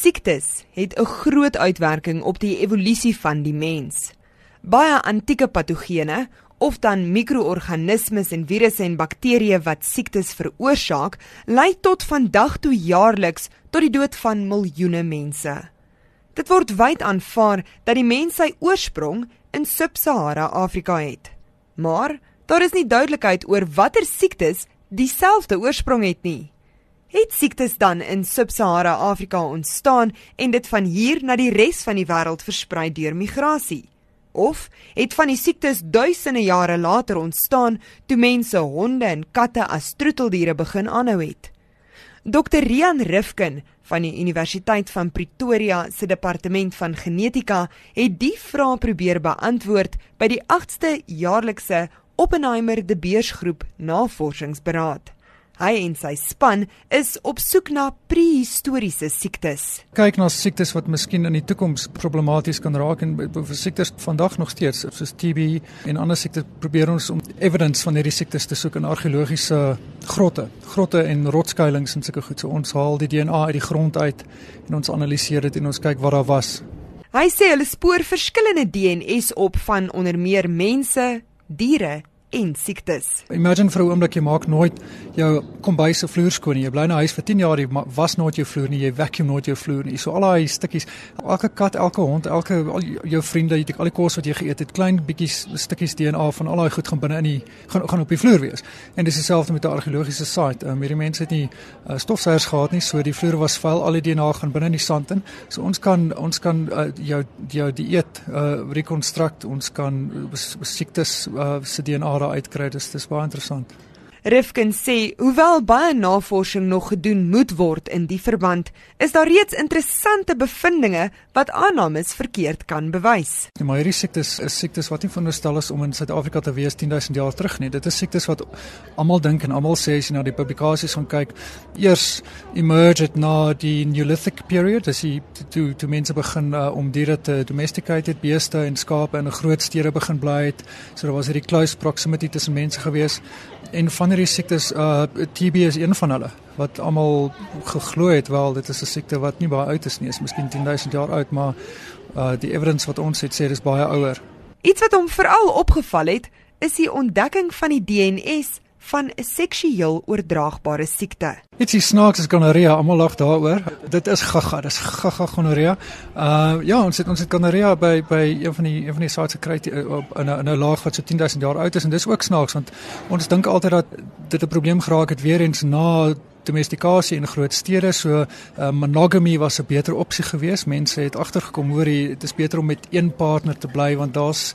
Siektes het 'n groot uitwerking op die evolusie van die mens. Baie antieke patogene of dan mikroorganismes en virusse en bakterieë wat siektes veroorsaak, lei tot vandag toe jaarliks tot die dood van miljoene mense. Dit word wyd aanvaar dat die mens sy oorsprong in Sub-Sahara Afrika het. Maar daar is nie duidelikheid oor watter siektes dieselfde oorsprong het nie. Het siektes dan in Sub-Sahara Afrika ontstaan en dit van hier na die res van die wêreld versprei deur migrasie? Of het van die siektes duisende jare later ontstaan toe mense honde en katte as troeteldiere begin aanhou het? Dr Rian Rifkin van die Universiteit van Pretoria se departement van genetika het die vraag probeer beantwoord by die 8ste jaarlikse Oppenheimer de Beers Groep Navorsingsberaad. Hy en sy span is op soek na prehistoriese siektes. Kyk na siektes wat miskien in die toekoms problematies kan raak en vir siektes vandag nog steeds soos TB en ander siektes probeer ons om evidence van hierdie siektes te soek in argeologiese grotte, grotte en rotsskuilings en sulke goed. So ons haal die DNA uit die grond uit en ons analiseer dit en ons kyk wat daar was. Hy sê hulle spoor verskillende DNS op van onder meer mense, diere en siektes. Imagine vir 'n oomblik jy maak nooit jou kombuis se vloer skoon nie. Jy bly in 'n huis vir 10 jaar, jy was nooit jou vloer nie, jy vacuum nooit jou vloer nie. So al daai stukkies, elke kat, elke hond, elke al jou vriende, al die kos wat jy geëet het, klein bietjies stukkies DNA van al daai goed gaan binne in die gaan gaan op die vloer wees. En dis dieselfde met 'n argeologiese site. Um, hierdie mense het nie uh, stofsuiers gehad nie, so die vloer was vuil, al die DNA gaan binne in die sand in. So ons kan ons kan uh, jou jou dieet uh, rekonstrukt, ons kan uh, siektes uh, se DNA daar uitkry. Dis dis baie interessant. Rifkin sê, hoewel baie navorsing nog gedoen moet word in die verband, is daar reeds interessante bevindinge wat aannames verkeerd kan bewys. Die maar hierdie siektes is siektes wat nie veronderstel is om in Suid-Afrika te wees 10000 jaar terug nie. Dit is siektes wat almal dink en almal sê as jy na die publikasies gaan kyk, eers emerged na die Neolithic period, as jy toe toe mense begin uh, om diere te domesticate, beeste en skape in groot stede begin bly het. So daar was hierdie close proximity tussen mense gewees en van hierdie siektes uh TB is een van hulle wat almal geglo het wel dit is 'n siekte wat nie baie oud is nie is miskien 10000 jaar oud maar uh die evidence wat ons het sê dis baie ouer. Iets wat hom veral opgeval het is die ontdekking van die DNS van 'n seksueel oordraagbare siekte. Dit is snaaks is gonorrea, almal lag daaroor. Dit is gaga, dis gaga gonorrea. Uh ja, ons het ons het gonorrea by by een van die een van die sites gekry op in 'n in 'n laag wat so 10000 jaar oud is en dis ook snaaks want ons dink altyd dat dit 'n probleem geraak het weer eens na domestikasie in groot stede so uh, monogamy was 'n beter opsie geweest. Mense het agtergekom hoor dit is beter om met een partner te bly want daar's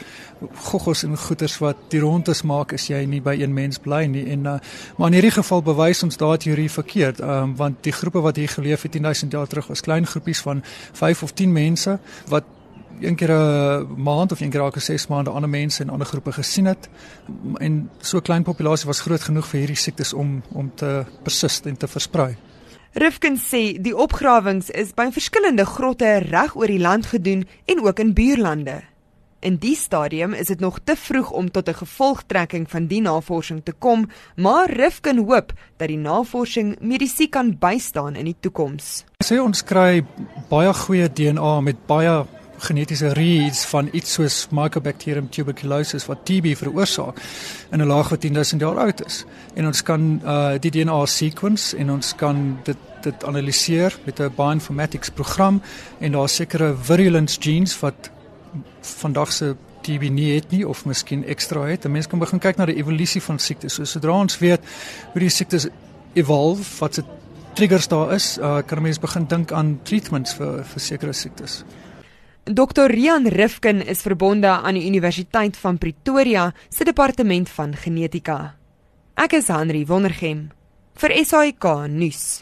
goggos en goeters wat die rondes maak as jy nie by een mens bly nie en uh, maar in hierdie geval bewys ons daai teorie verkeerd um, want die groepe wat hier geleef het 10000 jaar terug was klein groepies van 5 of 10 mense wat een keer 'n maand of een keer elke 6 maande ander mense en ander groepe gesien het en so klein populasie was groot genoeg vir hierdie siektes om om te persist en te versprei. Rifkin sê die opgrawings is by verskillende grotte reg oor die land gedoen en ook in buurlande. In die stadium is dit nog te vroeg om tot 'n gevolgtrekking van die navorsing te kom, maar Rifkin hoop dat die navorsing medisy kan bystaan in die toekoms. Sê ons kry baie goeie DNA met baie genetiese reads van iets soos Mycobacterium tuberculosis wat TB veroorsaak in 'n laag wat 10000 jaar oud is. En ons kan uh die DNA sequence en ons kan dit dit analiseer met 'n bioinformatics program en daar sekere virulence genes wat vandag se TB nie het nie of miskien ekstra het. 'n Mens kan begin kyk na die evolusie van siektes. So sodra ons weet hoe die siektes evolve, wat se triggers daar is, uh kan 'n mens begin dink aan treatments vir vir sekere siektes. Dr Rian Rifkin is verbonde aan die Universiteit van Pretoria se departement van genetika. Ek is Henry Wondergem vir SAK nuus.